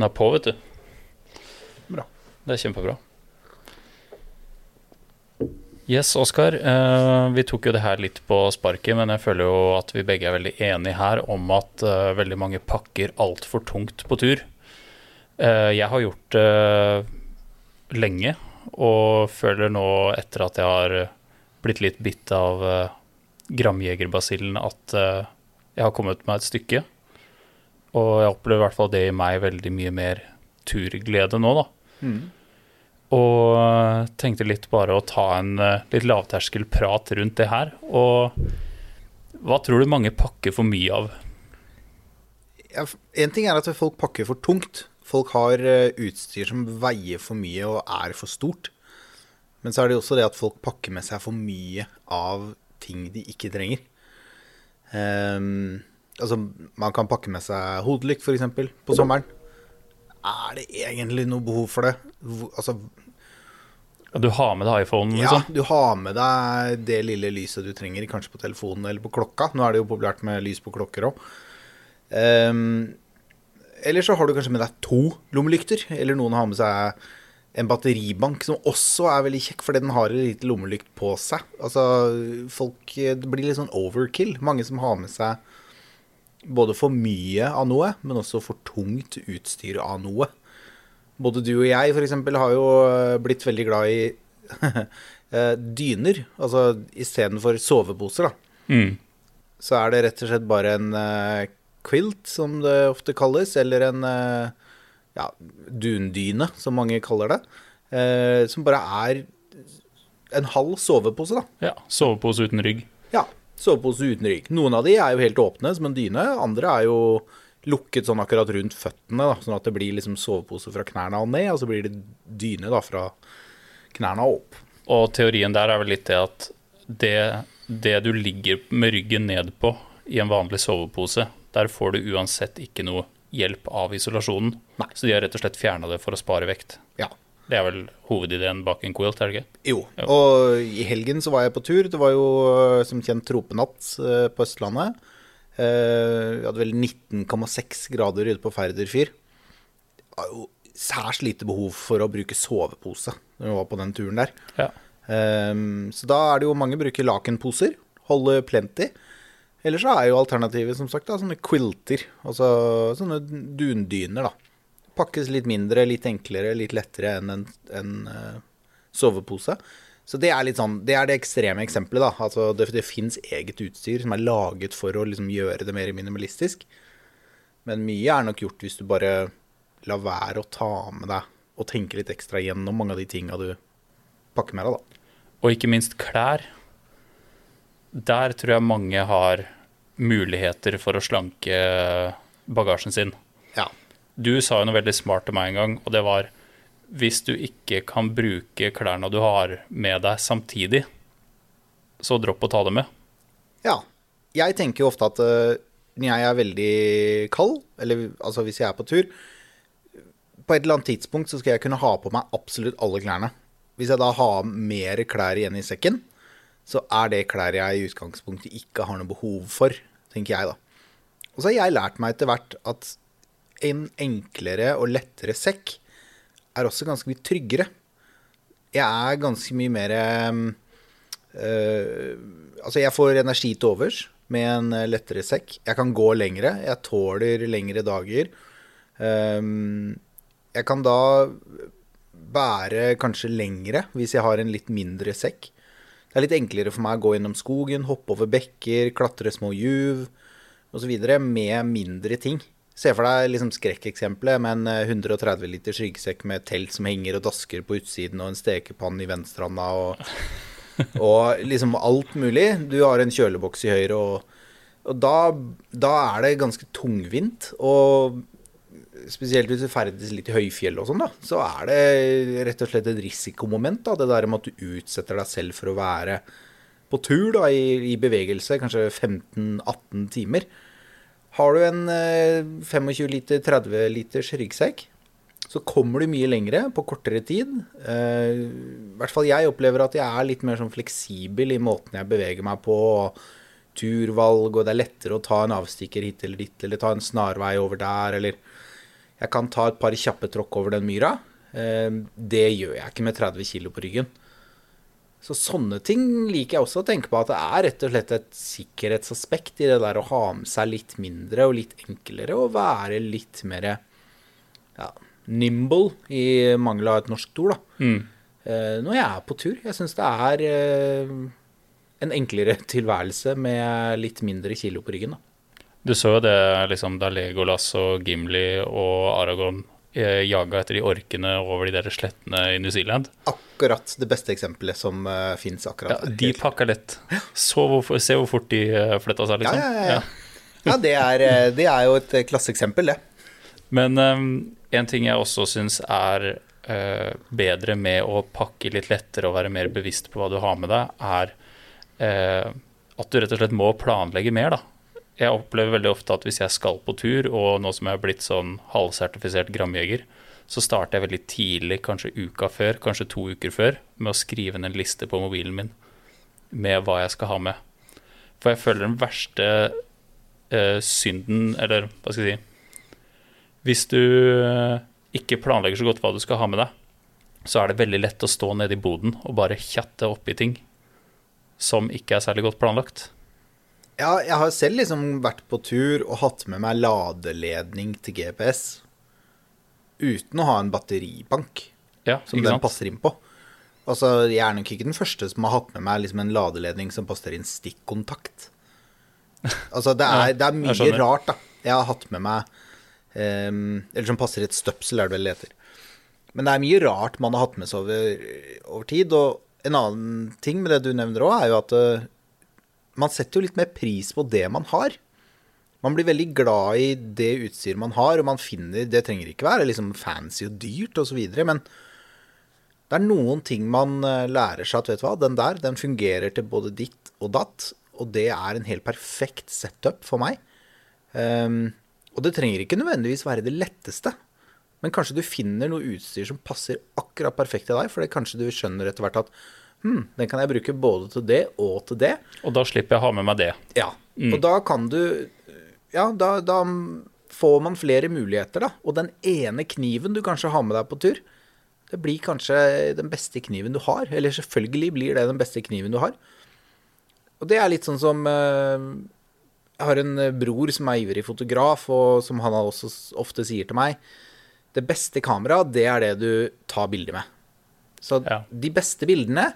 Den er på, vet du. Bra. Det er kjempebra. Yes, Oskar. Uh, vi tok jo det her litt på sparket, men jeg føler jo at vi begge er veldig enige her om at uh, veldig mange pakker altfor tungt på tur. Uh, jeg har gjort det lenge, og føler nå, etter at jeg har blitt litt bitt av uh, gramjegerbasillen, at jeg har kommet meg et stykke. Og jeg opplever i hvert fall det i meg veldig mye mer turglede nå, da. Mm. Og tenkte litt bare å ta en eh, litt lavterskelprat rundt det her. Og hva tror du mange pakker for mye av? Ja, en ting er at folk pakker for tungt. Folk har eh, utstyr som veier for mye og er for stort. Men så er det jo også det at folk pakker med seg for mye av ting de ikke trenger. Ehm, altså, man kan pakke med seg hodelykt, f.eks., på sommeren. Er det egentlig noe behov for det? Altså, Du har med deg iPhonen, ja, liksom? du har med deg det lille lyset du trenger, kanskje på telefonen eller på klokka. Nå er det jo populært med lys på klokker òg. eller så har du kanskje med deg to lommelykter, eller noen har med seg en batteribank, som også er veldig kjekk, fordi den har en liten lommelykt på seg. Altså, folk Det blir litt sånn overkill. Mange som har med seg både for mye av noe, men også for tungt utstyr av noe. Både du og jeg, eksempel, har jo eh, blitt veldig glad i eh, dyner. Altså istedenfor soveposer, da. Mm. Så er det rett og slett bare en uh, quilt, som det ofte kalles, eller en uh, ja, dundyne, som mange kaller det. Uh, som bare er en halv sovepose, da. Ja. Sovepose uten rygg. Ja, sovepose uten rygg. Noen av de er jo helt åpne som en dyne, andre er jo lukket sånn akkurat rundt føttene, da, sånn at det blir liksom sovepose fra knærne og ned, og så blir det dyne da fra knærne og opp. Og teorien der er vel litt det at det, det du ligger med ryggen ned på i en vanlig sovepose, der får du uansett ikke noe hjelp av isolasjonen. Nei. Så de har rett og slett fjerna det for å spare vekt. Ja. Det er vel hovedideen bak en quilt, er det ikke? Jo, jo. og i helgen så var jeg på tur. Det var jo eh, som kjent tropenatt eh, på Østlandet. Eh, Vi hadde vel 19,6 grader ute på Færderfyr. Det var jo særs lite behov for å bruke sovepose når vi var på den turen der. Ja. Ehm, så da er det jo mange bruker lakenposer. Holder plenty. Eller så er jo alternativet som sagt da, sånne quilter. Altså sånne dundyner, da. Pakkes litt mindre, litt enklere, litt lettere enn en, en uh, sovepose. Så det er litt sånn, det er det ekstreme eksempelet, da. Altså det, det fins eget utstyr som er laget for å liksom gjøre det mer minimalistisk. Men mye er nok gjort hvis du bare lar være å ta med deg og tenke litt ekstra gjennom mange av de tinga du pakker med deg, da. Og ikke minst klær. Der tror jeg mange har muligheter for å slanke bagasjen sin. Ja. Du sa jo noe veldig smart til meg en gang, og det var hvis du ikke kan bruke klærne du har med deg samtidig, så dropp å ta dem med. Ja. Jeg tenker jo ofte at eh, når jeg er veldig kald, eller altså hvis jeg er på tur På et eller annet tidspunkt så skal jeg kunne ha på meg absolutt alle klærne. Hvis jeg da har mer klær igjen i sekken, så er det klær jeg i utgangspunktet ikke har noe behov for, tenker jeg da. Og så har jeg lært meg etter hvert at en enklere og lettere sekk er også ganske mye tryggere. Jeg er ganske mye mer øh, Altså, jeg får energi til overs med en eh, lettere sekk. Jeg kan gå lengre. Jeg tåler lengre dager. Um, jeg kan da bære kanskje lengre hvis jeg har en litt mindre sekk. Det er litt enklere for meg å gå gjennom skogen, hoppe over bekker, klatre små juv osv. med mindre ting. Se for deg liksom skrekkeksempelet med en eh, 130 liters ryggsekk med telt som henger og dasker på utsiden, og en stekepanne i venstrehånda og, og liksom alt mulig. Du har en kjøleboks i høyre, og, og da, da er det ganske tungvint. Og spesielt hvis du ferdes litt i høyfjell og sånn, da, så er det rett og slett et risikomoment. da, Det der med at du utsetter deg selv for å være på tur da, i, i bevegelse, kanskje 15-18 timer. Har du en eh, 25 liter, 30 liters ryggsekk, så kommer du mye lengre på kortere tid. Eh, I hvert fall jeg opplever at jeg er litt mer sånn fleksibel i måten jeg beveger meg på. Turvalg, og det er lettere å ta en avstikker hit eller dit, eller ta en snarvei over der, eller Jeg kan ta et par kjappe tråkk over den myra. Eh, det gjør jeg ikke med 30 kg på ryggen. Så sånne ting liker jeg også å tenke på, at det er rett og slett et sikkerhetsaspekt i det der å ha med seg litt mindre og litt enklere, og være litt mer ja, nimble, i mangel av et norsk ord, da. Mm. Eh, når jeg er på tur. Jeg syns det er eh, en enklere tilværelse med litt mindre kilo på ryggen, da. Du så jo det liksom, da Legolas og Gimli og Aragon jaga etter de orkene over de der slettene i New Zealand. Akkurat det beste eksempelet som uh, fins akkurat Ja, der. de pakka lett. Så hvor, se hvor fort de uh, flytta seg, liksom. ja, ja, ja. ja det, er, eh, det er jo et eh, klasseeksempel, det. Men um, en ting jeg også syns er uh, bedre med å pakke litt lettere og være mer bevisst på hva du har med deg, er uh, at du rett og slett må planlegge mer, da. Jeg opplever veldig ofte at hvis jeg skal på tur, og nå som jeg har blitt sånn halvsertifisert gramjeger, så starter jeg veldig tidlig, kanskje uka før, kanskje to uker før, med å skrive ned en liste på mobilen min med hva jeg skal ha med. For jeg føler den verste eh, synden, eller hva skal jeg si Hvis du eh, ikke planlegger så godt hva du skal ha med deg, så er det veldig lett å stå nede i boden og bare tjatte oppi ting som ikke er særlig godt planlagt. Ja, jeg har selv liksom vært på tur og hatt med meg ladeledning til GPS uten å ha en batteribank Ja, som den sant? passer inn på. Altså, Jeg er nok ikke den første som har hatt med meg liksom en ladeledning som passer inn stikkontakt. Altså, det er, det er mye rart, da. Jeg har hatt med meg um, Eller som passer et støpsel, er det vel det heter. Men det er mye rart man har hatt med seg over, over tid. Og en annen ting med det du nevner òg, er jo at eh, man setter jo litt mer pris på det man har. Man blir veldig glad i det utstyret man har, og man finner Det trenger ikke være liksom fancy og dyrt osv., men det er noen ting man eh, lærer seg at vet du hva, den der den fungerer til både ditt og datt, og det er en helt perfekt setup for meg. Um, og det trenger ikke nødvendigvis være det letteste, men kanskje du finner noe utstyr som passer akkurat perfekt til deg, for det kanskje du skjønner etter hvert at hm, den kan jeg bruke både til det og til det. Og da slipper jeg å ha med meg det. Ja, og da kan du Ja, da, da får man flere muligheter, da. Og den ene kniven du kanskje har med deg på tur, det blir kanskje den beste kniven du har. Eller selvfølgelig blir det den beste kniven du har. Og det er litt sånn som eh, Jeg har en bror som er ivrig fotograf, og som han også ofte sier til meg Det beste kameraet, det er det du tar bilder med. Så Ja. de beste bildene,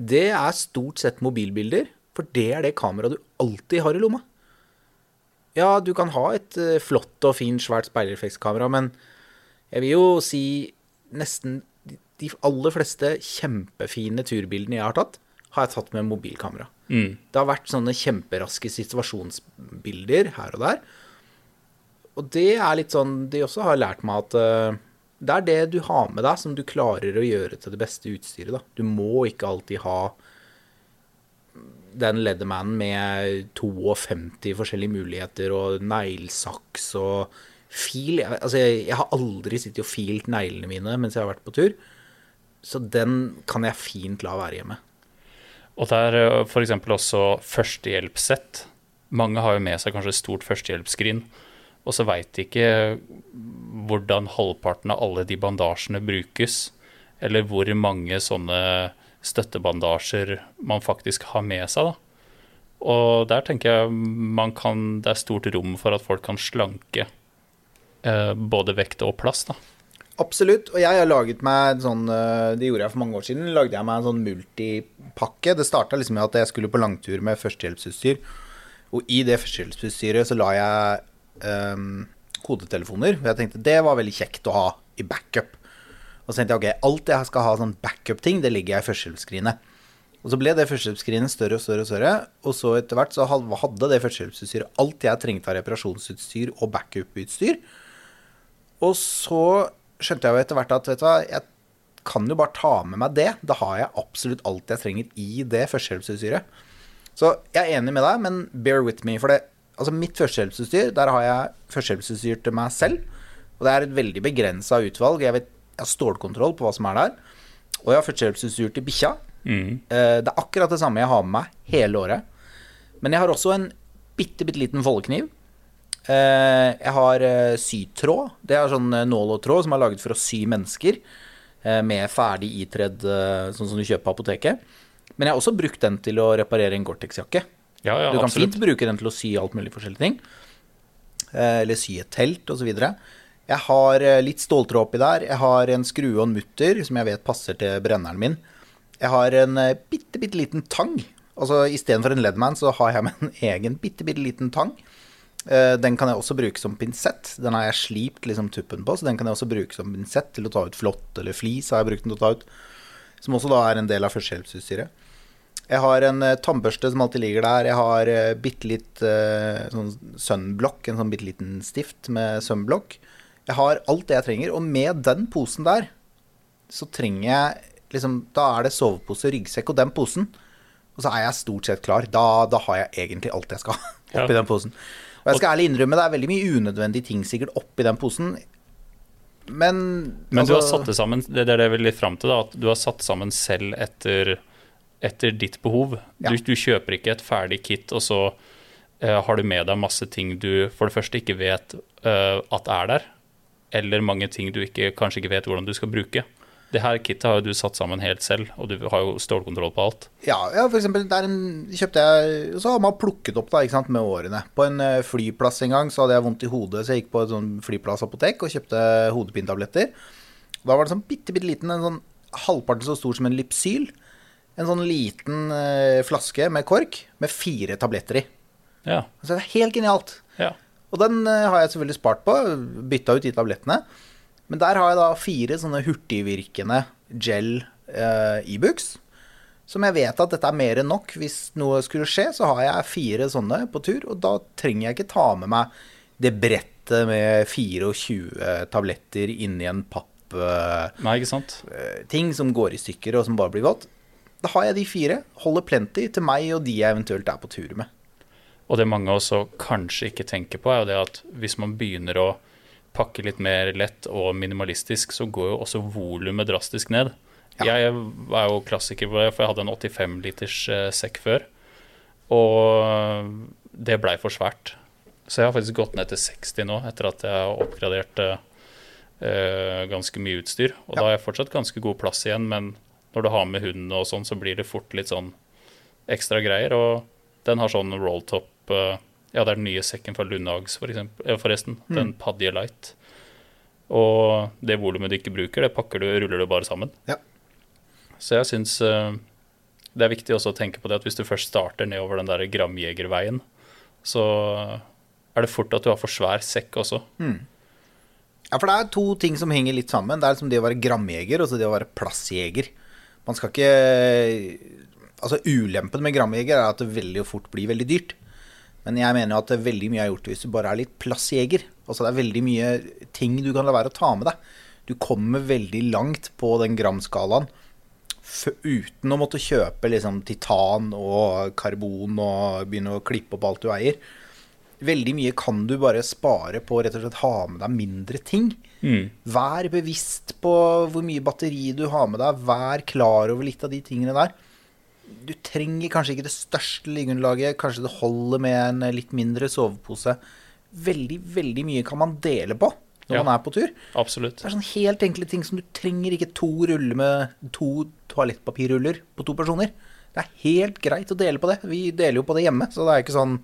det er stort sett mobilbilder, for det er det kameraet du alltid har i lomma. Ja, du kan ha et eh, flott og fint, svært speilreflekskamera, men jeg vil jo si nesten de- aller fleste kjempefine turbildene jeg har tatt, har jeg tatt med mobilkamera. Mm. Det har vært sånne kjemperaske situasjonsbilder her og der. Og det er litt sånn De også har lært meg at eh, det er det du har med deg, som du klarer å gjøre til det beste utstyret. Da. Du må ikke alltid ha den Leathermanen med 52 forskjellige muligheter og neglesaks og fil. Altså, jeg, jeg har aldri sittet og filt neglene mine mens jeg har vært på tur. Så den kan jeg fint la være hjemme. Og det er f.eks. også førstehjelpssett. Mange har jo med seg kanskje et stort førstehjelpsskrin, og så veit de ikke hvordan halvparten av alle de bandasjene brukes, eller hvor mange sånne støttebandasjer man faktisk har med seg. da. Og der tenker jeg kan, det er stort rom for at folk kan slanke eh, både vekt og plass. da. Absolutt. Og jeg har laget meg en sånn eh, Det gjorde jeg for mange år siden. Lagde jeg meg en sånn multipakke. Det starta liksom med at jeg skulle på langtur med førstehjelpsutstyr. Og i det førstehjelpsutstyret så la jeg ehm, kodetelefoner. For jeg tenkte det var veldig kjekt å ha i backup. Og så tenkte jeg ok, alt jeg skal ha sånn backup-ting, det ligger jeg i førstehjelpsskrinet. Og så ble det førstehjelpsskrinet større og større og større. Og så etter hvert så hadde det førstehjelpsutstyret alt jeg trengte av reparasjonsutstyr og backup-utstyr. Og så skjønte jeg jo etter hvert at vet du hva, jeg kan jo bare ta med meg det. Da har jeg absolutt alt jeg trenger i det førstehjelpsutstyret. Så jeg er enig med deg, men bear with me. For det, altså mitt førstehjelpsutstyr, der har jeg førstehjelpsutstyr til meg selv. Og det er et veldig begrensa utvalg. Jeg, vet, jeg har stålkontroll på hva som er der. Og jeg har førstehjelpsutstyr til bikkja. Mm. Eh, Det er akkurat det samme jeg har med meg hele året. Men jeg har også en bitte, bitte liten foldekniv. Eh, jeg har eh, sytråd. Det er sånn nål og tråd som er laget for å sy mennesker. Med ferdig itredd, sånn som du kjøper på apoteket. Men jeg har også brukt den til å reparere en Gore-Tex-jakke. Ja, ja, Du kan absolutt. fint bruke den til å sy alt mulig forskjellige ting. Eh, Eller sy et telt osv. Jeg har eh, litt ståltråd oppi der. Jeg har en skrue og en mutter som jeg vet passer til brenneren min. Jeg har en eh, bitte, bitte liten tang. Altså Istedenfor en Ledman, så har jeg med en egen bitte, bitte liten tang. Den kan jeg også bruke som pinsett. Den har jeg slipt liksom tuppen på, så den kan jeg også bruke som pinsett til å ta ut flått eller flis. har jeg brukt den til å ta ut Som også da er en del av førstehjelpsutstyret. Jeg har en eh, tannbørste som alltid ligger der. Jeg har uh, bitte litt eh, sånn sunblock, en sånn bitte liten stift med sunblock. Jeg har alt det jeg trenger, og med den posen der, så trenger jeg liksom Da er det sovepose, ryggsekk og den posen. Og så er jeg stort sett klar. Da, da har jeg egentlig alt jeg skal Ja. oppi den posen. Og jeg skal ærlig innrømme, det er veldig mye unødvendige ting sikkert oppi den posen. Men Men du har altså- satt det sammen, det er det jeg vil litt fram til, da, at du har satt sammen selv etter, etter ditt behov. Ja. Du, du kjøper ikke et ferdig kit, og så uh, har du med deg masse ting du for det første ikke vet uh, at er der, eller mange ting du ikke, kanskje ikke vet hvordan du skal bruke. Det her kittet har jo du satt sammen helt selv, og du har jo stålkontroll på alt. Ja, ja, for eksempel der en, kjøpte jeg Så har man plukket opp da, ikke sant, med årene. På en eh, flyplass en gang så hadde jeg vondt i hodet, så jeg gikk på et sånn flyplassapotek og kjøpte hodepinetabletter. Da var det sånn bitte, bitte liten, en sånn halvparten så stor som en Lypsyl. En sånn liten eh, flaske med kork med fire tabletter i. Ja, Så det er helt genialt. ja. Og den eh, har jeg selvfølgelig spart på, bytta ut de tablettene. Men der har jeg da fire sånne hurtigvirkende gel eh, Ibux. Som jeg vet at dette er mer enn nok. Hvis noe skulle skje, så har jeg fire sånne på tur. Og da trenger jeg ikke ta med meg det brettet med 24 tabletter inni en pappting Nei, ikke sant? ting som går i stykker og som bare blir vått. Da har jeg de fire. Holder plenty til meg og de jeg eventuelt er på tur med. Og det mange også kanskje ikke tenker på, er jo det at hvis man begynner å pakke litt mer lett og minimalistisk, så går jo også volumet drastisk ned. Ja. Jeg er jo klassiker på det, for jeg hadde en 85 liters eh, sekk før. Og det blei for svært. Så jeg har faktisk gått ned til 60 nå, etter at jeg har oppgradert eh, ganske mye utstyr. Og da har jeg fortsatt ganske god plass igjen, men når du har med hunden og sånn, så blir det fort litt sånn ekstra greier. Og den har sånn rolltop eh, Ja, det er den nye sekken fra Lundhags, for eksempel, forresten. forresten. Den Padje Light. Og det volumet du ikke bruker, det pakker du, ruller du bare sammen. Ja. Så jeg syns eh, det er viktig også å tenke på det at hvis du først starter nedover den der gramjegerveien, så er det fort at du har for svær sekk også. Ja, for det er to ting som henger litt sammen. Det er liksom det å være gramjeger og så det å være plassjeger. Man skal ikke Altså, ulempen med gramjeger er at det veldig fort blir veldig dyrt. Men jeg mener jo at veldig mye er gjort hvis du bare er litt plassjeger. Altså, det er veldig mye ting du kan la være å ta med deg. Du kommer veldig langt på den gramskalaen uten å måtte kjøpe liksom titan og karbon og begynne å klippe opp alt du eier. Veldig mye kan du bare spare på å rett og slett ha med deg mindre ting. Vær bevisst på hvor mye batteri du har med deg. Vær klar over litt av de tingene der. Du trenger kanskje ikke det største liggeunderlaget. Kanskje det holder med en litt mindre sovepose. Veldig, veldig mye kan man dele på når Ja. man er på tur. Absolutt. Det er sånn helt enkle ting som du trenger ikke to ruller med to toalettpapirruller på to personer. Det er helt greit å dele på det. Vi deler jo på det hjemme, så det er ikke sånn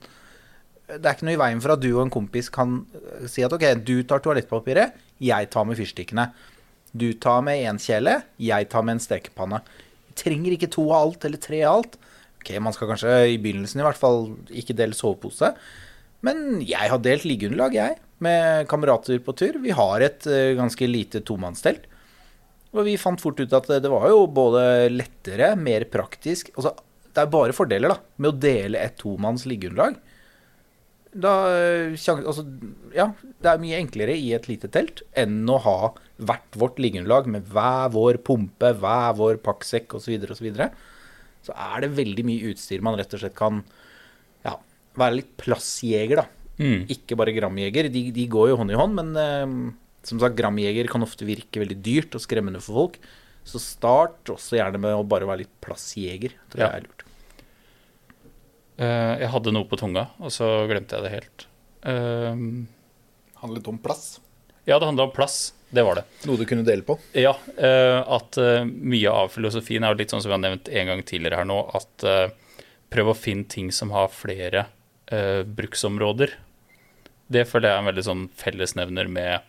Det er ikke noe i veien for at du og en kompis kan eh, si at ok, du tar toalettpapiret, jeg tar med fyrstikkene. Du tar med én kjele, jeg tar med en stekepanne. Vi trenger ikke to av alt eller tre av alt. Ok, Man skal kanskje i begynnelsen i hvert fall ikke dele sovepose. Men jeg har delt liggeunderlag, jeg, med kamerater på tur. Vi har et eh, ganske lite tomannstelt. Og vi fant fort ut at det var jo både lettere, mer praktisk altså, Det er bare fordeler da, med å dele et tomanns liggeunderlag. Da, eh, altså, ja, det er mye enklere i et lite telt enn å ha hvert vårt liggeunderlag med hver vår pumpe, hver vår pakksekk osv. osv. Så, videre. så er det veldig mye utstyr man rett og slett kan ja, være litt plassjeger, da. Mm. Ikke bare gramjeger. De, de går jo hånd i hånd, men eh, som sagt, gramjeger kan ofte virke veldig dyrt og skremmende for folk. Så start også gjerne med å bare være litt plassjeger. Tror Ja. jeg er lurt. Eh, jeg hadde noe på tunga, og så glemte jeg det helt. Uh, Handlet om plass. ja, det handla om plass. Det var det. Noe du kunne dele på. Ja, eh, at mye av filosofien er jo litt sånn som vi har nevnt en gang tidligere her nå, at prøv å finne ting som har flere bruksområder. Det føler jeg er en veldig sånn fellesnevner med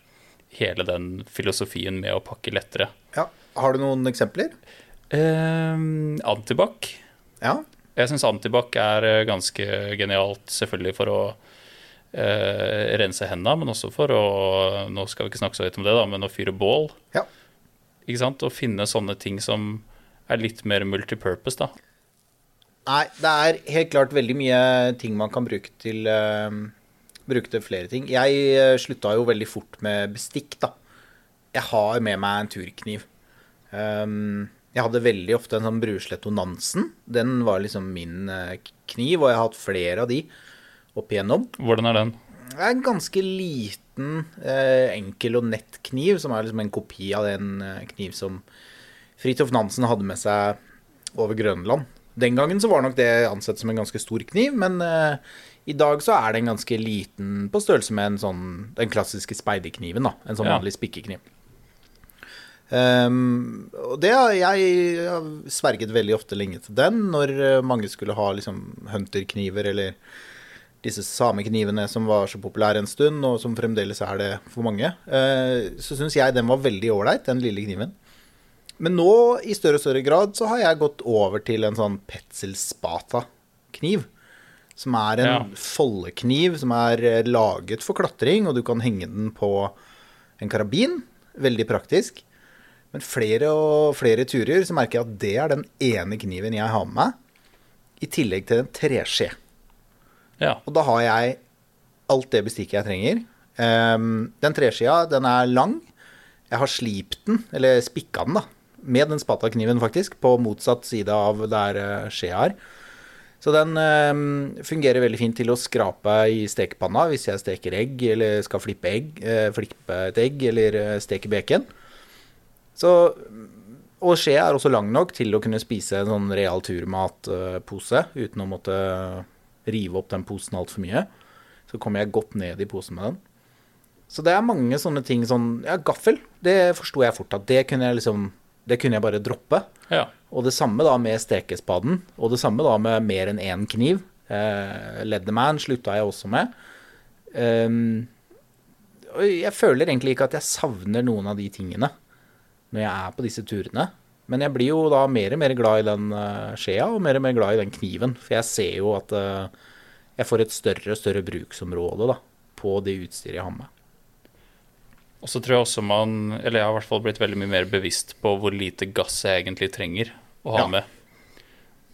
hele den filosofien med å pakke lettere. Ja. Har du noen eksempler? Eh, antibac. Ja. Jeg syns antibac er eh, ganske genialt, selvfølgelig for å eh, rense hendene, men også for å Nå skal vi ikke snakke så høyt om det, da, men å fyre bål. Ja. Ikke sant? Å finne sånne ting som er litt mer multipurpose, da. Nei, det er helt klart veldig mye ting man kan bruke til uh, Bruke til flere ting. Jeg uh, slutta jo veldig fort med bestikk, da. Jeg har med meg en turkniv. Um, jeg hadde veldig ofte en sånn Brusletto Nansen. Den var liksom min eh, kniv, og jeg har hatt flere av de opp igjennom. Hvordan er den? Det er en ganske liten, eh, enkel og nett kniv, som er liksom en kopi av den eh, kniv som Fridtjof Nansen hadde med seg over Grønland. Den gangen så var nok det ansett som en ganske stor kniv, men i dag så er den ganske liten på størrelse med en sånn, den klassiske speiderkniven. En sånn Ja. vanlig spikkekniv. Ehm, og det jeg har sverget veldig ofte lenge til den, når eh, mange skulle ha liksom hunterkniver eller disse sameknivene som var så populære en stund, og som fremdeles er det for mange. Uh, så syns jeg den var veldig ålreit, den lille kniven. Men nå, i større og større grad, så har jeg gått over til en sånn Petzl Spata-kniv. Som er en Ja. foldekniv som er eh, laget for klatring, og du kan henge den på en karabin. Veldig praktisk. Men flere og flere turer så merker jeg at det er den ene kniven jeg har med meg, i tillegg til en treskje. Ja. Og da har jeg alt det bestikket jeg trenger. Um, den treskia, den er lang. Jeg har slipt den, eller spikka den, da. Med den spatakniven, faktisk, på motsatt side av der eh, skjea er. Så den um, fungerer veldig fint til å skrape i stekepanna hvis jeg steker egg, eller skal flippe, egg, eh, flippe et egg, eller eh, steke bacon. Så, og skjea er også lang nok til å kunne spise en sånn real turmatpose uten å måtte rive opp den posen altfor mye. Så kommer jeg godt ned i posen med den. Så det er mange sånne ting sånn Ja, gaffel, det forsto jeg fort at det kunne jeg liksom Det kunne jeg bare droppe. ja. Og det samme da med stekespaden. Og det samme da med mer enn én kniv. Eh, Leatherman slutta jeg også med. Um, jeg føler egentlig ikke at jeg savner noen av de tingene når jeg er på disse turene. Men jeg blir jo da mer og mer glad i den eh, skjea, og mer og mer glad i den kniven. For jeg ser jo at eh, jeg får et større og større bruksområde da, på det utstyret jeg har med. Og så tror jeg også man Eller jeg har i hvert fall blitt veldig mye mer bevisst på hvor lite gass jeg egentlig trenger å ha Ja. med.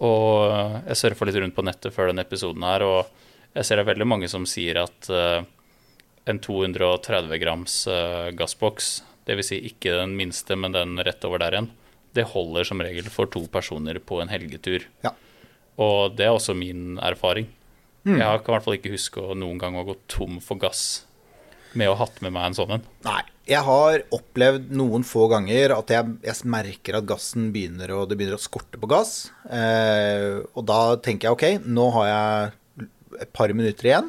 Og eh, jeg surfa litt rundt på nettet før denne episoden her, og jeg ser det er veldig mange som sier at en 230 grams gassboks, dvs. Si ikke den minste, men den rett over der igjen, det holder som regel for to personer på en helgetur. Ja. Og det er også min erfaring. Mm. Jeg kan i hvert fall ikke huske å noen gang ha gått tom for gass med å ha hatt med meg en sånn en. Nei. Jeg har opplevd noen få ganger at jeg, jeg merker at gassen begynner å, det begynner å skorte på gass. Eh, og da tenker jeg ok, nå har jeg et par minutter igjen.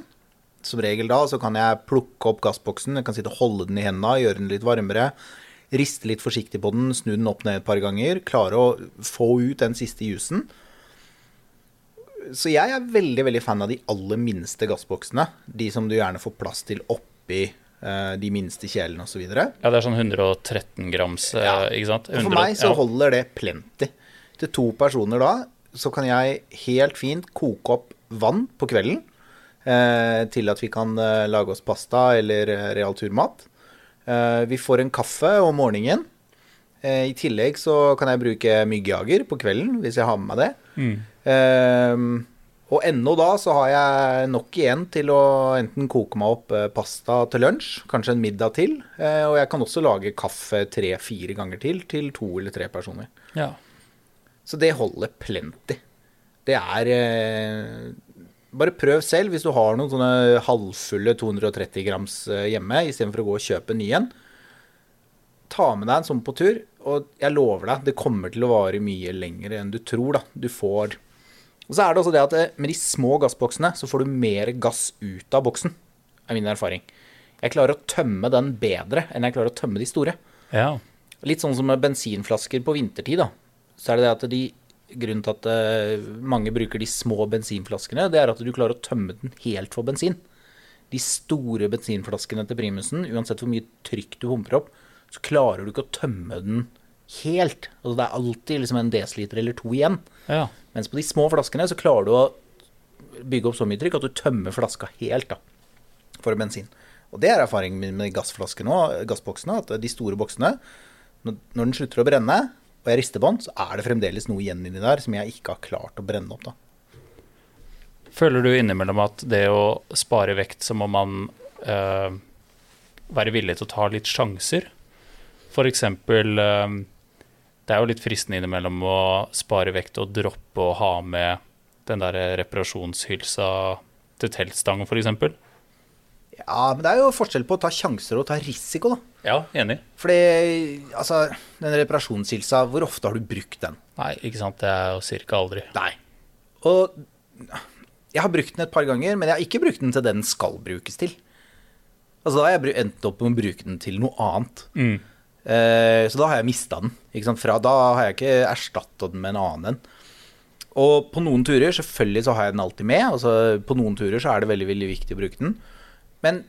Som regel da så kan jeg plukke opp gassboksen, jeg kan sitte og holde den i hendene, gjøre den litt varmere. Riste litt forsiktig på den, snu den opp ned et par ganger. Klare å få ut den siste jusen. Så jeg er veldig veldig fan av de aller minste gassboksene. De som du gjerne får plass til oppi eh, de minste kjelene osv. Ja, det er sånn 113 grams, eh, Ja. ikke sant? For meg så holder det plenty. Til to personer da, så kan jeg helt fint koke opp vann på kvelden til at vi kan eh, lage oss pasta eller realturmat. real turmat. Eh, vi får en kaffe om morgenen. Eh, I tillegg så kan jeg bruke myggjager på kvelden hvis jeg har med meg det. Mm. Og ennå da så har jeg nok igjen til å enten koke meg opp eh, pasta til lunsj, kanskje en middag til. eh, og jeg kan også lage kaffe tre-fire ganger til til to eller tre personer. Ja. Så det holder plenty. Det er eh, Bare prøv selv hvis du har noen sånne halvfulle 230 grams eh, hjemme, istedenfor å gå og kjøpe en ny en. Ta med deg en sånn på tur, og jeg lover deg, det kommer til å vare mye lenger enn du tror. da. Du får Og så er det også det at eh, med de små gassboksene så får du mer gass ut av boksen. er min erfaring. Jeg klarer å tømme den bedre enn jeg klarer å tømme de store. Ja. Litt sånn som med bensinflasker på vintertid, da. Så er det det at de Grunnen til at eh, mange bruker de små bensinflaskene, det er at du klarer å tømme den helt for bensin. De store bensinflaskene til primusen, uansett hvor mye trykk du pumper opp, så klarer du ikke å tømme den helt. Altså det er alltid liksom en desiliter eller to igjen. ja. Mens på de små flaskene så klarer du å bygge opp så mye trykk at du tømmer flaska helt da, for bensin. Og det er erfaringen min med gassflaskene og gassboksene, at de store boksene, når den slutter å brenne, og jeg rister på den, så er det fremdeles noe igjen inni der som jeg ikke har klart å brenne opp. da. Føler du innimellom at det å spare vekt, så må man øh, være villig til å ta litt sjanser? For eksempel eh, Det er jo litt fristende innimellom å spare vekt og droppe å ha med den der reparasjonshylsa til teltstangen, f.eks. Ja, men det er jo forskjell på å ta sjanser og ta risiko, da. Ja, enig. Fordi, altså, den reparasjonshilsa, hvor ofte har du brukt den? Nei, ikke sant. Det er jo cirka aldri. Nei. Og jeg har brukt den et par ganger, men jeg har ikke brukt den til det den skal brukes til. Altså, da har jeg endt opp med å bruke den til noe annet. Mm. Eh, så da har jeg mista den. Ikke sant? Fra da har jeg ikke erstatta den med en annen en. Og på noen turer, selvfølgelig så har jeg den alltid med. Altså, på noen turer så er det veldig, veldig viktig å bruke den. Men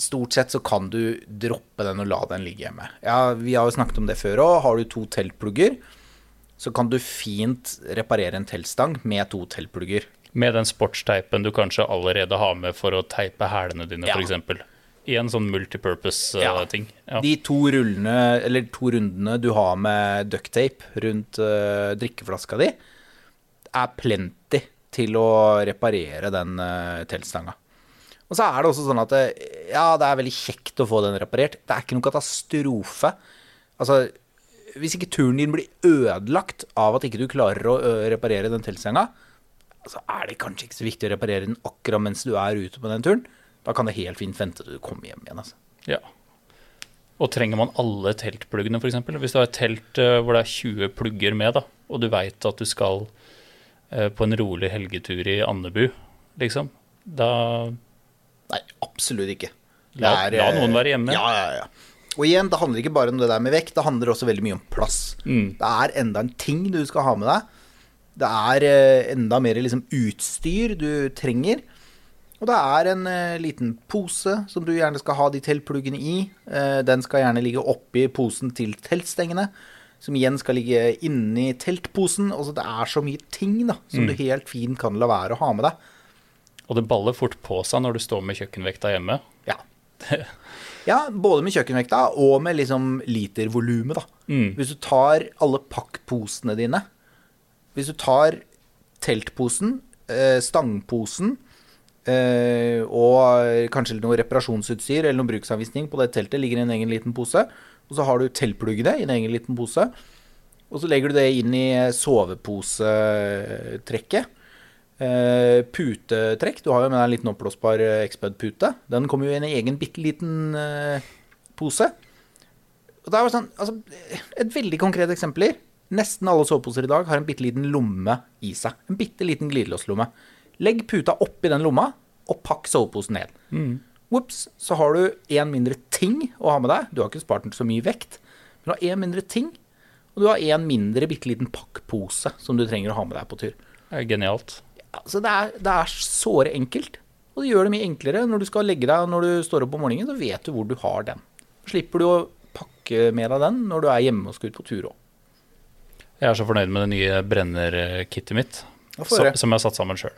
stort sett så kan du droppe den og la den ligge hjemme. Ja, vi har jo snakket om det før òg. Har du to teltplugger, så kan du fint reparere en teltstang med to teltplugger. Med den sportsteipen du kanskje allerede har med for å teipe hælene dine, Ja. f.eks. I en sånn multipurpose-ting. Ja. De to rullene, eller to rundene du har med ducktape rundt uh, drikkeflaska di, er plenty til å reparere den uh, teltstanga. Og så er det også sånn at det, ja, det er veldig kjekt å få den reparert. Det er ikke noen katastrofe. Altså, hvis ikke turen din blir ødelagt av at ikke du klarer å reparere den teltsenga, så er det kanskje ikke så viktig å reparere den akkurat mens du er ute på den turen. Da kan det helt fint vente til du kommer hjem igjen. Altså. Ja. Og trenger man alle teltpluggene, f.eks.? Hvis du har et telt eh, hvor det er 20 plugger med, da, og du veit at du skal eh, på en rolig helgetur i Andebu, liksom, da Nei, absolutt ikke. La- er, la eh, noen være hjemme. Ja, ja, ja. Og igjen, det handler ikke bare om det der med vekt, det handler også veldig mye om plass. Mm. Det er enda en ting du skal ha med deg. Det er eh, enda mer liksom utstyr du trenger. Og det er en eh, liten pose som du gjerne skal ha de teltpluggene i. Eh, den skal gjerne ligge oppi posen til teltstengene, som igjen skal ligge inni teltposen. Altså det er så mye ting da, som du helt fint kan la være å ha med deg. Og det baller fort på seg når du står med kjøkkenvekta hjemme. Ja. ja, både med kjøkkenvekta og med liksom litervolumet, da. Mm. Hvis du tar alle pakkposene dine Hvis du tar teltposen, eh, stangposen eh, og kanskje noe reparasjonsutstyr eller noen bruksanvisning på det teltet ligger i en egen liten pose, og så har du teltpluggene i en egen liten pose, og så legger du det inn i soveposetrekket. Eh, putetrekk. Du har jo med deg en liten oppblåsbar eh, Exped-pute. Den kommer jo i en egen bitte liten eh, pose. Og det er jo sånn, altså, Et veldig konkret eksempel. Nesten alle soveposer i dag har en bitte liten lomme i seg. En bitte liten glidelåslomme. Legg puta oppi den lomma, og pakk soveposen ned. Ops, så har du én mindre ting å ha med deg. Du har ikke spart den så mye vekt, men du har én mindre ting. Og du har én mindre bitte liten pakkpose som du trenger å ha med deg på tur. Det er genialt. Altså det, er, det er såre enkelt. Og det gjør det mye enklere. Når du skal legge deg når du står opp om morgenen, så vet du hvor du har den. Slipper du å pakke med deg den når du er hjemme og skal ut på tur òg. Jeg er så fornøyd med det nye brennerkittet mitt, som, jeg har satt sammen sjøl.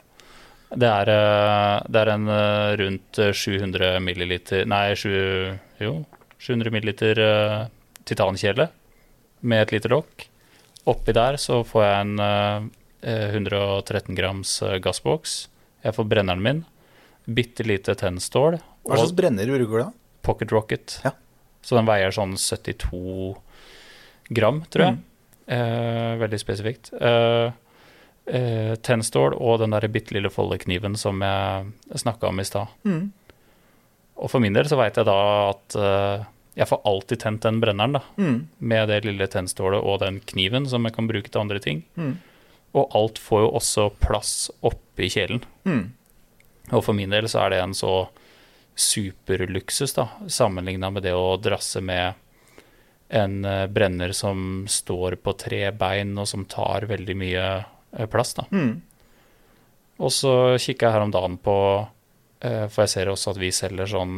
Det, er, eh, det er en eh, rundt eh, 700 milliliter Nei, 7, jo, 700 milliliter eh, titankjele med et lite lokk. Oppi der så får jeg en eh, eh, 113 grams eh, gassboks. Jeg får brenneren min. Bitte lite tennstål Hva slags brenner bruker du da? pocket rocket. Ja. Så den veier sånn 72 gram, tror jeg. Mm. Eh, veldig spesifikt. Eh, eh, tennstål og den der bitte lille foldekniven som jeg snakka om i stad. Mm. Og for min del så veit jeg da at eh, jeg får alltid tent den brenneren, da. Mm. Med det lille tennstålet og den kniven som jeg kan bruke til andre ting. Mm. Og alt får jo også plass oppi kjelen. Mm. Og for min del så er det en så superluksus, da, sammenligna med det å drasse med en eh, brenner som står på tre bein, og som tar veldig mye eh, plass, da. Mm. Og så kikka jeg her om dagen på eh, For jeg ser også at vi selger sånn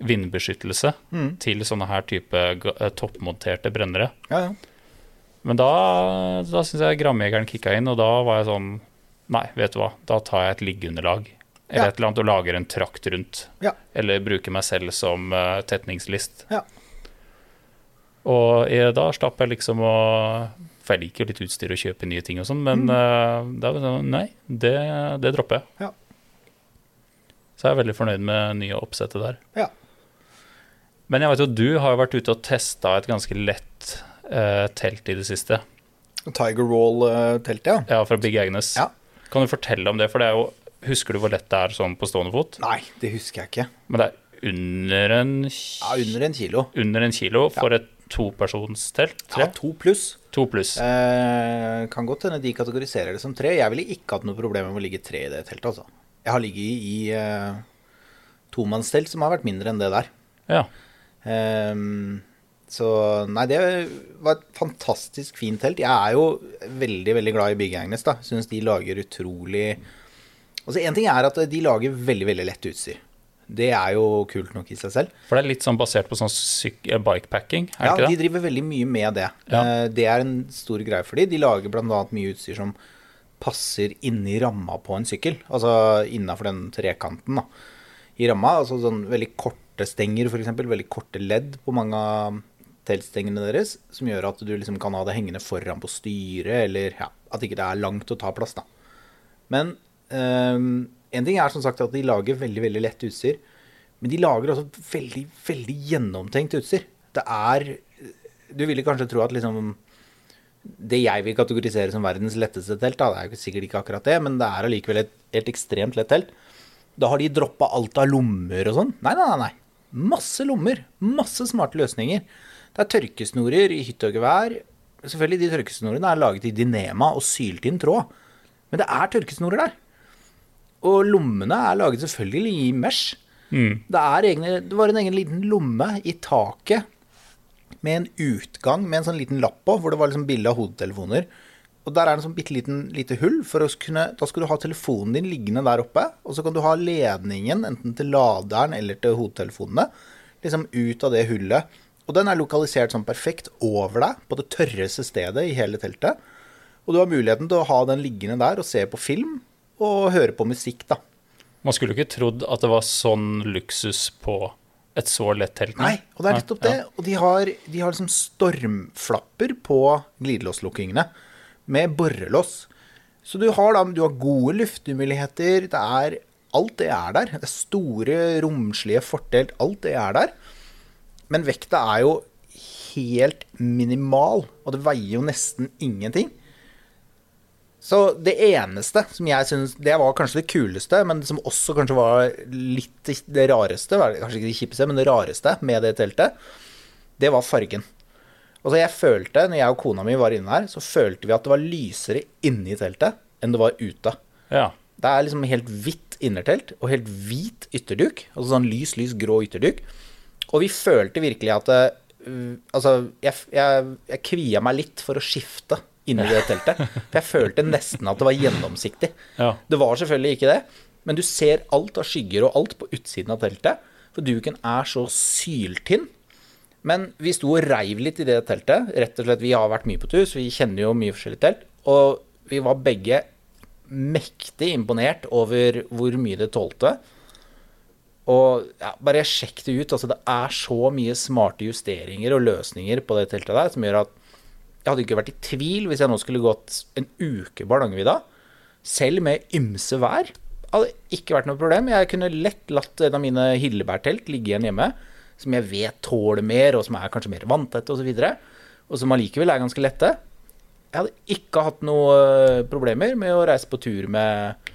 vindbeskyttelse Mm. til sånne her type toppmonterte brennere. Ja, ja. Men da, da syns jeg grammjegeren kicka inn, og da var jeg sånn Nei, vet du hva, da tar jeg et liggeunderlag. Eller Ja. et eller annet og lager en trakt rundt. Ja. Eller bruker meg selv som uh, tetningslist. Ja. Og jeg, da slapp jeg liksom å For jeg liker jo litt utstyr og kjøpe nye ting og sånn, men eh, da var det sånn Nei, det, det dropper jeg. Ja. Så jeg er veldig fornøyd med nye oppsettet der. Ja. Men jeg vet jo du har jo vært ute og testa et ganske lett eh, telt i det siste. Tiger Roll-teltet, ja. Ja, fra Big Agnes. Ja. Kan du fortelle om det? For det er jo Husker du hvor lett det er sånn på stående fot? Nei, det husker jeg ikke. Men det er under en, Ja, under en kilo. under en kilo for et topersonstelt. Ja, to pluss. To pluss. Eh, kan godt hende de kategoriserer det som tre. Jeg ville ikke hatt noe problem med å ligge tre i det teltet, altså. Jeg har ligget i eh, tomannstelt som har vært mindre enn det der. Ja. Ehm, så nei, det var et fantastisk fint telt. Jeg er jo veldig, veldig glad i Big Agnes, da. Syns de lager utrolig Altså, én ting er at de lager veldig, veldig lett utstyr. Det er jo kult nok i seg selv. For det er litt sånn basert på sånn eh, bikepacking, er Ja, det de ikke det? driver veldig mye med det. Ja. Eh, Det er en stor greie for dem. De lager bl.a. mye utstyr som passer inni ramma på en sykkel. Altså innafor den trekanten da. i ramma. Altså sånn veldig korte stenger, f.eks. Veldig korte ledd på mange av teltstengene deres. Som gjør at du liksom kan ha det hengende foran på styret, eller ja, at ikke det er langt å ta plass, da. Men ehm, en ting er som sagt at de lager veldig, veldig lett utstyr. Men de lager også veldig, veldig gjennomtenkt utstyr. Det er Du ville kanskje tro at liksom Det jeg vil kategorisere som verdens letteste telt, da, det er jo sikkert ikke akkurat det, men det er allikevel et helt ekstremt lett telt. Da har de droppa alt av lommer og sånn. Nei, nei. nei. Masse lommer. Masse smarte løsninger. Det er tørkesnorer i hytte og gevær. Selvfølgelig, de tørkesnorene er laget i Dinema og sylt inn tråd. Men det er tørkesnorer der. Og lommene er laget selvfølgelig i mesh. Mm. Det, egne, det var en egen liten lomme i taket med en utgang med en sånn liten lapp på, hvor det var liksom bilde av hodetelefoner. Og der er det en sånn bitte liten lite hull. For kunne, da skal du ha telefonen din liggende der oppe. Og så kan du ha ledningen enten til laderen eller til hodetelefonene liksom ut av det hullet. Og den er lokalisert sånn perfekt over deg, på det tørreste stedet i hele teltet. Og du har muligheten til å ha den liggende der og se på film og høre på musikk, da. Man skulle jo ikke trodd at det var sånn luksus på et så lett telt. Nei, og det er nettopp det. Ja. Og de har, de har liksom stormflapper på glidelåslukkingene med borrelås. Så du har da du har gode luftmuligheter. Det er Alt det er der. Det er store, romslige fortelt. Alt det er der. Men vekta er jo helt minimal, og det veier jo nesten ingenting. Så det eneste som jeg syns Det var kanskje det kuleste, men som også kanskje var litt det rareste, kanskje ikke det kjipeste, men det rareste med det teltet, det var fargen. Altså jeg følte, når jeg og kona mi var inne her, så følte vi at det var lysere inni teltet enn det var ute. Ja. Det er liksom helt hvitt innertelt og helt hvit ytterduk. Altså sånn lys, lys grå ytterduk. Og vi følte virkelig at uh, Altså, jeg, jeg, jeg kvia meg litt for å skifte inni det teltet. For jeg følte nesten at det var gjennomsiktig. Ja. Det var selvfølgelig ikke det, men du ser alt av skygger og alt på utsiden av teltet. For duken er så syltynn. Men vi sto og reiv litt i det teltet. Rett og slett, Vi har vært mye på tur, så vi kjenner jo mye forskjellig telt. Og vi var begge mektig imponert over hvor mye det tålte. Og ja, bare sjekk det ut. altså Det er så mye smarte justeringer og løsninger på det teltet der som gjør at jeg hadde ikke vært i tvil hvis jeg nå skulle gått en uke på Hardangervidda, selv med ymse vær. Hadde ikke vært noe problem. Jeg kunne lett latt en av mine hillebærtelt ligge igjen hjemme, som jeg vet tåler mer, og som er kanskje mer vanntette osv., og, så og som allikevel er ganske lette. Jeg hadde ikke hatt noe problemer med å reise på tur med,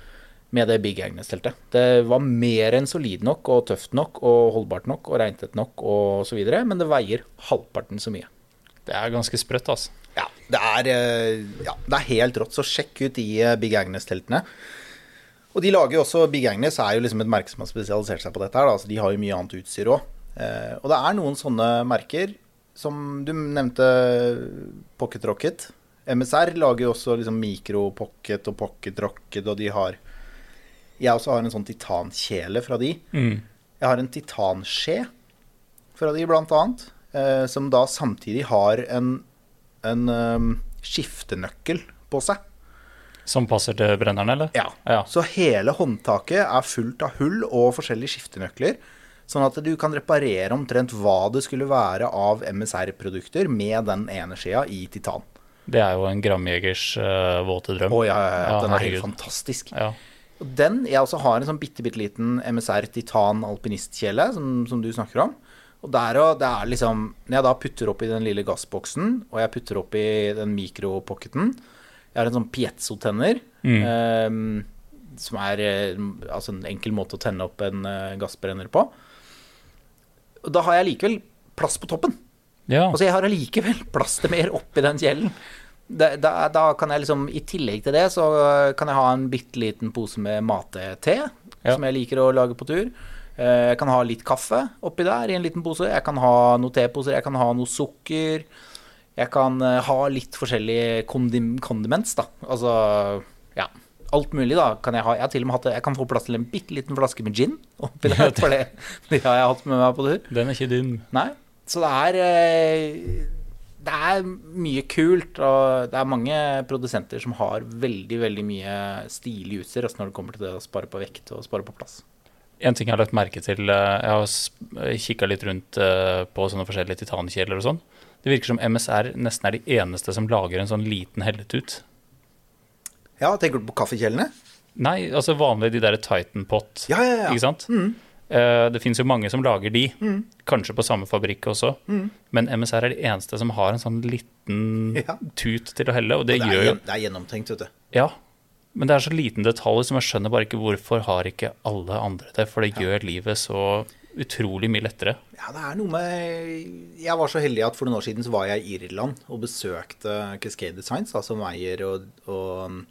med det Big Agnes-teltet. Det var mer enn solid nok og tøft nok og holdbart nok og regntett nok og så videre, men det veier halvparten så mye. Det er ganske sprøtt, altså. Ja, det er, eh, ja, det er helt rått, så sjekk ut de eh, Big Agnes-teltene. Og de lager jo også Big Agnes er jo liksom et merke som har spesialisert seg på dette her. Da. Så de har jo mye annet utstyr òg. Eh, og det er noen sånne merker som du nevnte Pocket Rocket. MSR lager jo også liksom Micro Pocket og Pocket Rocket, og de har Jeg også har en sånn titankjele fra de. Mm. Jeg har en titanskje fra de, blant annet. Eh, som da samtidig har en, en um, skiftenøkkel på seg. Som passer til brenneren, eller? Ja. Ja. Så hele håndtaket er fullt av hull og forskjellige skiftenøkler. Sånn at du kan reparere omtrent hva det skulle være av MSR-produkter med den ene skjea i titan. Det er jo en Gramjegers uh, våte drøm. Å ja, ja, ja, Ja, den er helt fantastisk. Ja. Og den, Jeg også har en sånn bitte, bitte liten MSR titan alpinistkjele, som, som du snakker om. Og der og det er liksom Når jeg da putter oppi den lille gassboksen, og jeg putter oppi den mikropocketen Jeg har en sånn piezo-tenner, eh, som er eh, altså en enkel måte å tenne opp en eh, gassbrenner på. Og da har jeg likevel plass på toppen. ja. Altså jeg har allikevel plass til mer oppi den kjelen. Da, da, da kan jeg liksom, I tillegg til det, så kan jeg ha en bitte liten pose med mate-te, Ja. som jeg liker å lage på tur. Eh, Jeg kan ha litt kaffe oppi der i en liten pose. Jeg kan ha noen teposer, jeg kan ha noe sukker. Jeg kan eh, ha litt forskjellige kondim condiments, da. Altså, ja. Alt mulig, da. Kan jeg, ha. jeg til og med hatt. Jeg kan få plass til en bitte liten flaske med gin oppi der, for det, det har jeg hatt med meg på tur. Den er ikke din. Nei. Så det er eh, Det er mye kult, og det er mange produsenter som har veldig, veldig mye stilig utstyr altså når det kommer til det å spare på vekt og spare på plass. En ting jeg har lagt merke til eh, Jeg har kikka litt rundt eh, på sånne forskjellige titankjeler og sånn. Det virker som MSR nesten er de eneste som lager en sånn liten helletut. Ja, tenker du på kaffekjelene? Nei, altså vanlig de der Titan Pot, Ja, ja, ja. ikke sant? Eh, det fins jo mange som lager de, kanskje på samme fabrikk også. Men MSR er de eneste som har en sånn liten Ja. tut til å helle, og det, Det er, gjør jo det er gjennomtenkt, vet du. Ja, men det er så liten detalj som jeg skjønner bare ikke hvorfor har ikke alle andre det, for det gjør livet så utrolig mye lettere. Ja, det er noe med Jeg var så heldig at for noen år siden så var jeg i Irland og besøkte Cascade Designs, da, som eier og, og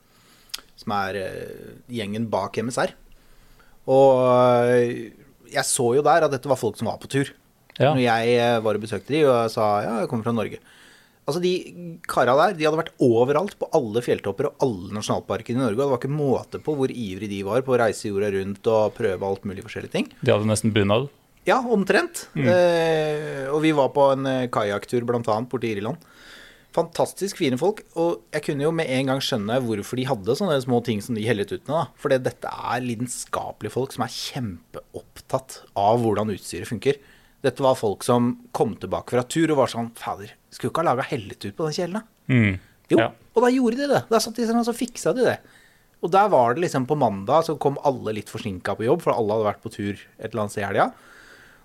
Som er eh, gjengen bak MSR. Og eh, jeg så jo der at dette var folk som var på tur. Ja. Når jeg eh, var og besøkte de og jeg sa ja, jeg kommer fra Norge. Altså De kara der de hadde vært overalt på alle fjelltopper og alle nasjonalparkene i Norge. Og det var ikke måte på hvor ivrig de var på å reise jorda rundt og prøve alt mulig forskjellige ting. De hadde nesten bunad. Ja, omtrent. Eh, og vi var på en kajakktur bl.a. borte i Irland. Fantastisk fine folk. Og jeg kunne jo med en gang skjønne hvorfor de hadde sånne små ting som de hellet ut med. da. For dette er lidenskapelige folk som er kjempeopptatt av hvordan utstyret funker. Dette var folk som kom tilbake fra tur og var sånn Fader, skulle ikke ha laga hellet ut på den kjelen, da? Mm. Jo, Ja. og da gjorde de det. Da satt de sånn, og så fiksa de det. Og der var det liksom på mandag, så kom alle litt forsinka på jobb, for alle hadde vært på tur et eller annet sted i helga.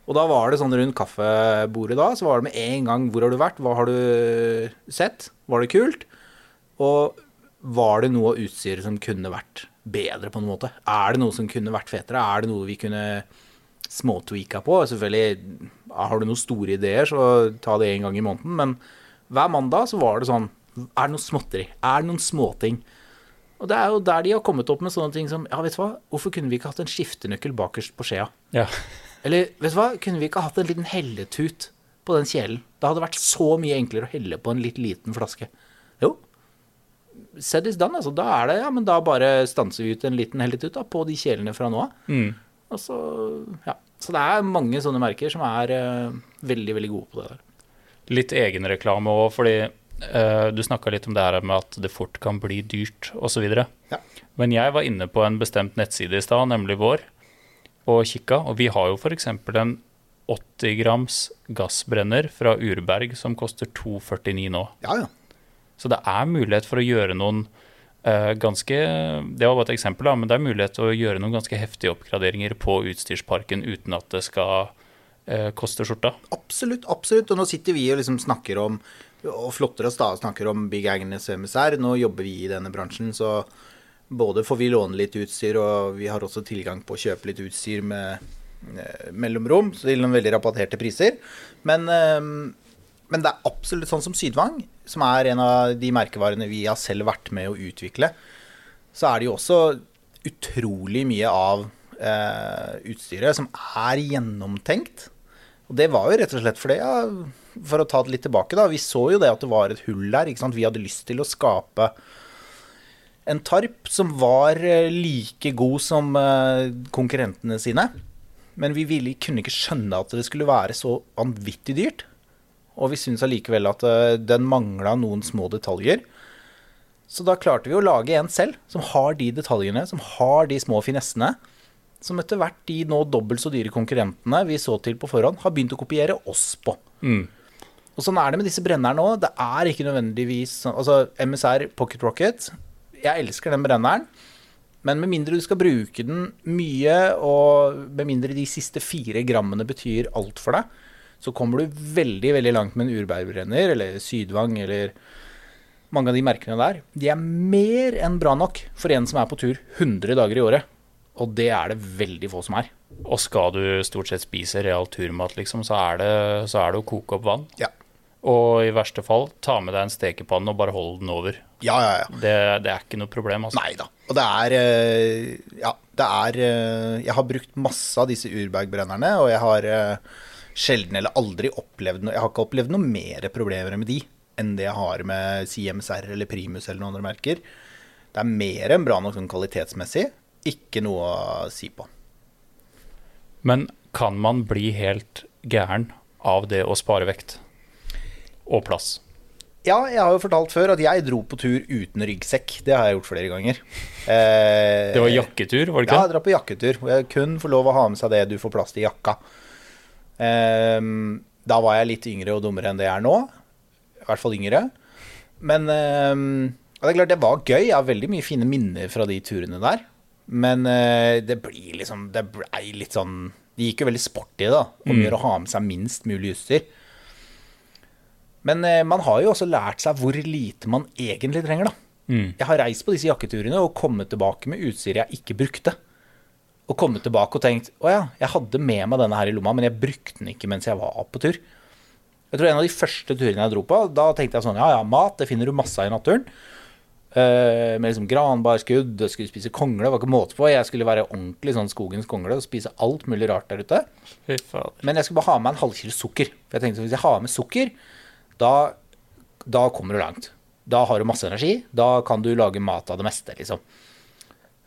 Og da var det sånn rundt kaffebordet da, så var det med en gang hvor har du vært, hva har du sett, var det kult? Og var det noe av utstyret som kunne vært bedre på en måte? Er det noe som kunne vært fetere? Er det noe vi kunne småtweaka på? Selvfølgelig, har du noen store ideer, så ta det en gang i måneden, men hver mandag så var det sånn, er det noe småtteri? Er det noen småting? Og det er jo der de har kommet opp med sånne ting som, ja, vet du hva, hvorfor kunne vi ikke hatt en skiftenøkkel bakerst på skjea? Ja. Eller, vet du hva, kunne vi ikke hatt en liten helletut på den kjelen? Det hadde vært så mye enklere å helle på en litt liten flaske. Jo, said is done, altså. Da er det, ja, men da bare stanser vi ut en liten helletut da, på de kjelene fra nå av. Mm. Og så, ja. Så det er mange sånne merker som er uh, veldig, veldig gode på det der. Litt egenreklame òg, fordi uh, du snakka litt om det her med at det fort kan bli dyrt osv. Ja. Men jeg var inne på en bestemt nettside i stad, nemlig vår, og kikka, og vi har jo f.eks. en 80 grams gassbrenner fra Urberg som koster 249 nå. Ja, ja. Så det er mulighet for å gjøre noen uh, ganske Det var bare et eksempel, da, men det er mulighet til å gjøre noen ganske heftige oppgraderinger på utstyrsparken uten at det skal uh, koste skjorta. Absolutt, absolutt. Og nå sitter vi og liksom snakker om, og flotter oss da, og snakker om Big Agnes MSR. Nå jobber vi i denne bransjen, så både får vi låne litt utstyr, og vi har også tilgang på å kjøpe litt utstyr med eh, mellomrom, til noen veldig rabatterte priser. Men, eh, men det er absolutt sånn som Sydvang, som er en av de merkevarene vi har selv vært med å utvikle. Så er det jo også utrolig mye av eh, utstyret som er gjennomtenkt. Og det var jo rett og slett fordi, ja, for å ta det litt tilbake, da. Vi så jo det at det var et hull der. Vi hadde lyst til å skape en tarp som var eh, like god som eh, konkurrentene sine. Men vi ville, kunne ikke skjønne at det skulle være så vanvittig dyrt. Og vi syntes allikevel at eh, den mangla noen små detaljer. Så da klarte vi å lage en selv, som har de detaljene, som har de små finessene. Som etter hvert de nå dobbelt så dyre konkurrentene vi så til på forhånd, har begynt å kopiere oss på. Mm. Og sånn er det med disse brennerne òg. Det er ikke nødvendigvis Altså, MSR Pocket Rocket Jeg elsker den brenneren. Men med mindre du skal bruke den mye, og med mindre de siste fire grammene betyr alt for deg, så kommer du veldig veldig langt med en urbærbrenner eller Sydvang eller mange av de merkene der. De er mer enn bra nok for en som er på tur 100 dager i året. Og det er det veldig få som er. Og skal du stort sett spise real turmat, liksom, så er det, så er det å koke opp vann. Ja. Og i verste fall, ta med deg en stekepanne og bare hold den over. Ja, ja, ja. Det, det er ikke noe problem, altså. Nei da. Og det er eh, Ja, det er eh, Jeg har brukt masse av disse Urberg-brennerne, og jeg har eh, sjelden eller aldri opplevd noe Jeg har ikke opplevd noe mer problemer med de enn det jeg har med CMSR eller Primus eller noen andre merker. Det er mer enn bra nok sånn kvalitetsmessig. Ikke noe å si på. Men kan man bli helt gæren av det å spare vekt og plass? Ja, jeg har jo fortalt før at jeg dro på tur uten ryggsekk. Det har jeg gjort flere ganger. Eh, Det var jakketur, var det ikke? Ja, jeg drar på jakketur. Hvor jeg kun får lov å ha med seg det du får plass til i jakka. Eh, da var jeg litt yngre og dummere enn det jeg er nå. I hvert fall yngre. Men eh, det er klart, det var gøy. Jeg har veldig mye fine minner fra de turene der. Men eh, det blir liksom Det blei litt sånn Det gikk jo veldig sporty, da. Om å gjøre å ha med seg minst mulig utstyr. Men eh, man har jo også lært seg hvor lite man egentlig trenger, da. Mm. Jeg har reist på disse jakketurene og kommet tilbake med utstyr jeg ikke brukte. Og kommet tilbake og tenkt å ja, jeg hadde med meg denne her i lomma, men jeg brukte den ikke mens jeg var på tur. Jeg tror en av de første turene jeg dro på, da tenkte jeg sånn ja ja, mat det finner du masse av i naturen. Uh, med liksom granbarskudd, jeg skulle spise kongle, det var ikke måte på. Jeg skulle være ordentlig sånn skogens kongle og spise alt mulig rart der ute. Men jeg skulle bare ha med en halvkilo sukker. For jeg tenkte hvis jeg har med sukker, da, da kommer du langt. Da har du masse energi. Da kan du lage mat av det meste, liksom.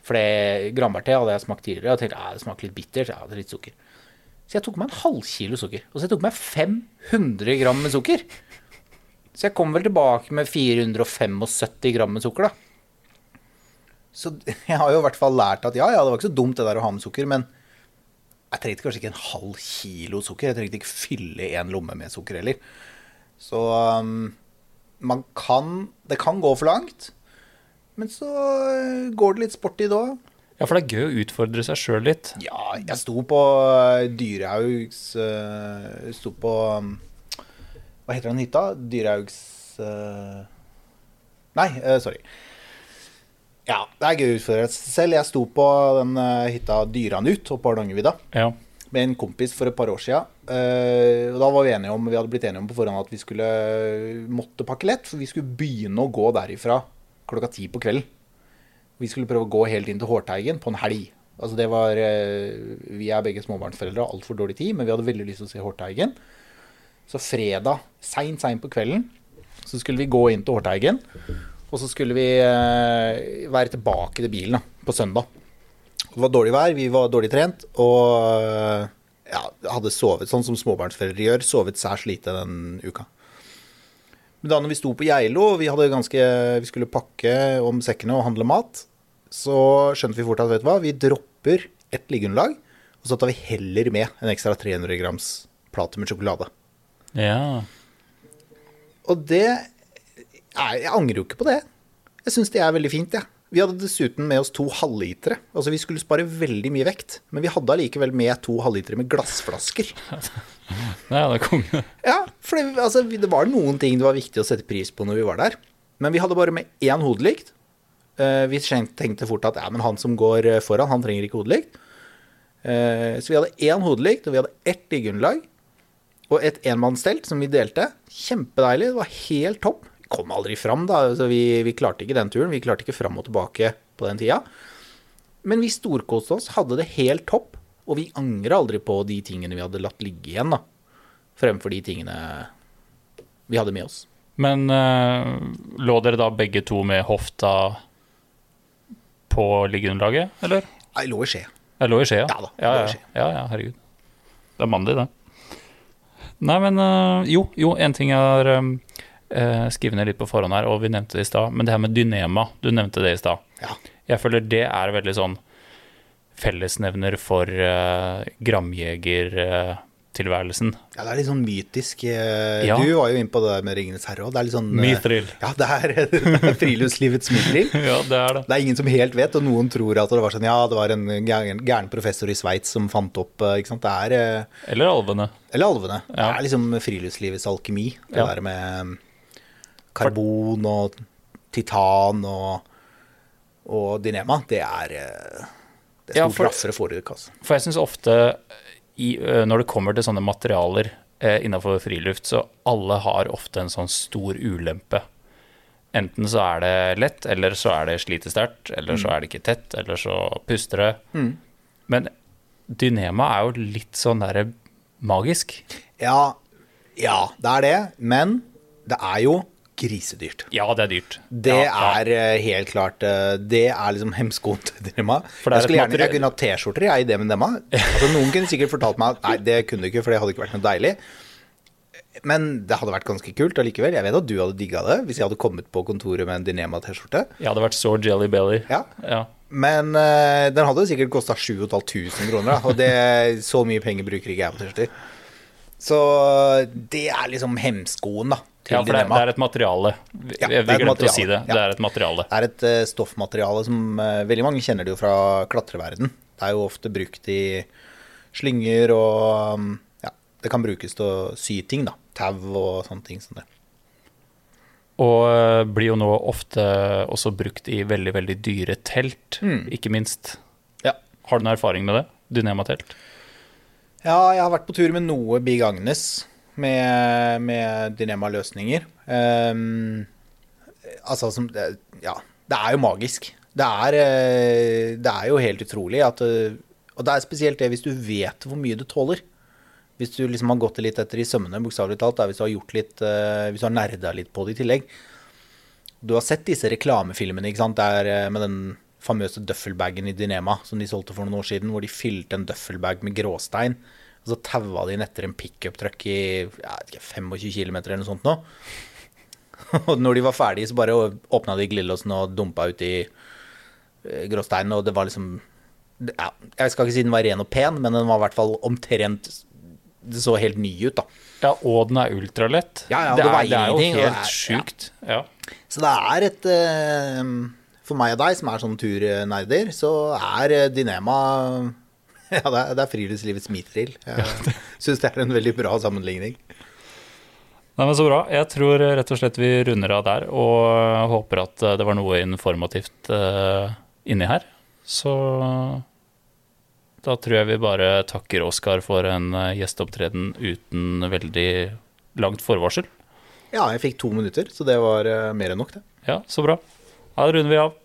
For det granbærte hadde jeg smakt tidligere, og tenkte ja, det smaker litt bittert. Ja, det er litt sukker. Så jeg tok meg en halvkilo sukker. Og så jeg tok meg 500 gram med sukker. Så jeg kom vel tilbake med 475 gram med sukker, da. Så jeg har jo i hvert fall lært at ja, ja, det var ikke så dumt det der å ha med sukker, men jeg trengte kanskje ikke en halv kilo sukker. Jeg trengte ikke fylle en lomme med sukker heller. Så um, man kan Det kan gå for langt. Men så uh, går det litt sport i det òg. Ja, for det er gøy å utfordre seg sjøl litt. Ja, jeg sto på uh, Dyrehaugs uh, Sto på um, Hva heter den hytta? Dyrehaugs Nei, sorry. Ja, det er gøy å utfordre seg selv. Jeg sto på den hytta Dyranut oppe på Hardangervidda Ja. Med en kompis for et par år siden. Eh, og da var vi enige om, vi hadde blitt enige om på forhånd at vi skulle måtte pakke lett, for vi skulle begynne å gå derifra klokka ti på kvelden. Vi skulle prøve å gå helt inn til Hårteigen på en helg. Altså det var, eh, Vi er begge småbarnsforeldre og altfor dårlig tid, men vi hadde veldig lyst til å se Hårteigen. Så fredag, seint, seint på kvelden, så skulle vi gå inn til Hårteigen. Og så skulle vi eh, være tilbake til bilen på søndag. Det var dårlig vær, vi var dårlig trent, og øh, ja, hadde sovet sånn som småbarnsforeldre gjør, sovet særs lite den uka. Men da når vi sto på Geilo, og vi, ganske, vi skulle pakke om sekkene og handle mat, så skjønte vi fort at vet du hva, vi dropper ett liggeunderlag, og så tar vi heller med en ekstra 300 grams plate med sjokolade. ja. Og det Jeg angrer jo ikke på det. Jeg syns det er veldig fint, jeg. Vi hadde dessuten med oss to halvlitere. Altså vi skulle spare veldig mye vekt, men vi hadde allikevel med to halvlitere med glassflasker. Nei, det er konge. Ja, for det, altså, det var noen ting det var viktig å sette pris på når vi var der. Men vi hadde bare med én hodelykt. Eh, Vi tenkte fort at ja, men han som går eh, foran, han trenger ikke hodelykt. Eh, Så vi hadde én hodelykt, og vi hadde ett liggeunderlag. Og et enmannstelt som vi delte. Kjempedeilig. Det var helt topp. Kom aldri fram, da. Altså, vi, vi klarte ikke den turen. Vi klarte ikke fram og tilbake på den tida. Men vi storkoste oss, hadde det helt topp, og vi angra aldri på de tingene vi hadde latt ligge igjen, da. Fremfor de tingene vi hadde med oss. Men eh, lå dere da begge to med hofta på liggeunderlaget, eller? Jeg lå i skje. Jeg lå i skje, Ja Ja, da, Ja, ja, skje. ja, ja, herregud. Det er mandig, det. Nei, men eh, jo, jo, en ting er um, eh, skrevet ned litt på forhånd her, og vi nevnte det i stad, men det her med dynema, du nevnte det i stad. Ja. Jeg føler det er veldig sånn fellesnevner for uh, gramjegertilværelsen. ja, det er litt sånn mytisk. eh, Ja. Du var jo inne på det der med Ringenes herre òg. Det er litt sånn eh, Mithril. Ja, det er, det er friluftslivets mithril. ja, det er det. Det er ingen som helt vet, og noen tror at det var sånn Ja, det var en gæren, professor i Sveits som fant opp eh, Ikke sant. Det er eh, Eller alvene. Eller alvene. Det er liksom friluftslivets alkemi. Det Ja. der med um, karbon og titan og, og dynema. Det er eh, Det er Ja, for- raffere forrige altså. For jeg syns ofte i, når det kommer til sånne materialer eh, innafor friluft, så alle har ofte en sånn stor ulempe. Enten så er det lett, eller så er det slitesterkt, eller eller så er det ikke tett, eller så puster det. Men dynema er jo litt sånn derre magisk. Ja, ja, det er det. Men det er jo grisedyrt. Ja, det er dyrt. Det ja, er ja. helt klart eh, Det er liksom hemskoen til er Jeg, skulle gjerne, jeg kunne hatt T-skjorter jeg, i det med dynema. Altså, noen kunne sikkert fortalt meg at nei, det kunne du ikke, for det hadde ikke vært noe deilig. Men det hadde vært ganske kult allikevel. Jeg vet at du hadde digga det hvis jeg hadde kommet på kontoret med en Dynema-T-skjorte. Jeg hadde vært så jelly belly. Ja. Ja. Men uh, den hadde sikkert kosta 7500 kroner, da. Og det, så mye penger bruker ikke jeg på T-skjorter. Så det er liksom hemskoen, da, til Ja, for det, er et materiale. Vi, Ja, vi glemte å si det. ja. Det er et materiale. Det er et uh, stoffmateriale som uh, veldig mange kjenner det jo fra klatreverden. Det er jo ofte brukt i slynger og um, ja, det kan brukes til å sy ting, da. Tau og sånne ting som det. Og eh, blir jo nå ofte også brukt i veldig, veldig dyre telt, Mm. ikke minst. Ja. Har du noen erfaring med det? Dynema-telt? ja, jeg har vært på tur med noe Big Agnes med, med Dynema-løsninger. Um, altså som Ja, det er jo magisk. Det er, eh, det er jo helt utrolig at eh, Og det er spesielt det hvis du vet hvor mye du tåler. Hvis du liksom har gått det litt etter i sømmene, bokstavelig talt, hvis du har gjort litt eh, har nerda litt på det i tillegg. Du har sett disse reklamefilmene, ikke sant, der med den famøse duffelbagen i Dynema som de solgte for noen år siden, hvor de fylte en duffelbag med gråstein, og så taua de inn etter en pickup-truck i ikke, 25 km eller noe sånt nå. Og når de var ferdige, så bare åpna de glidelåsen og dumpa ut i gråsteinen, og det var liksom ja, Jeg skal ikke si den var ren og pen, men den var i hvert fall omtrent Det så helt ny ut, da. Ja, og den er ultralett. Ja, ja, det, det er, det er jo helt er- sjukt. Ja. Så det er et eh, For meg og deg som er sånn turnerder, så er eh, Dynema Ja, det er, det er friluftslivets mitril Jeg syns det er en veldig bra sammenligning. Nei, men Så bra. Jeg tror eh, rett og slett vi runder av der, og håper at eh, det var noe informativt uh, inni her. Så da tror jeg vi bare takker Oskar for en eh, gjesteopptreden uten veldig langt forvarsel. Ja, jeg fikk to minutter, så det var eh, mer enn nok, det. Ja, så bra. Da runder vi av.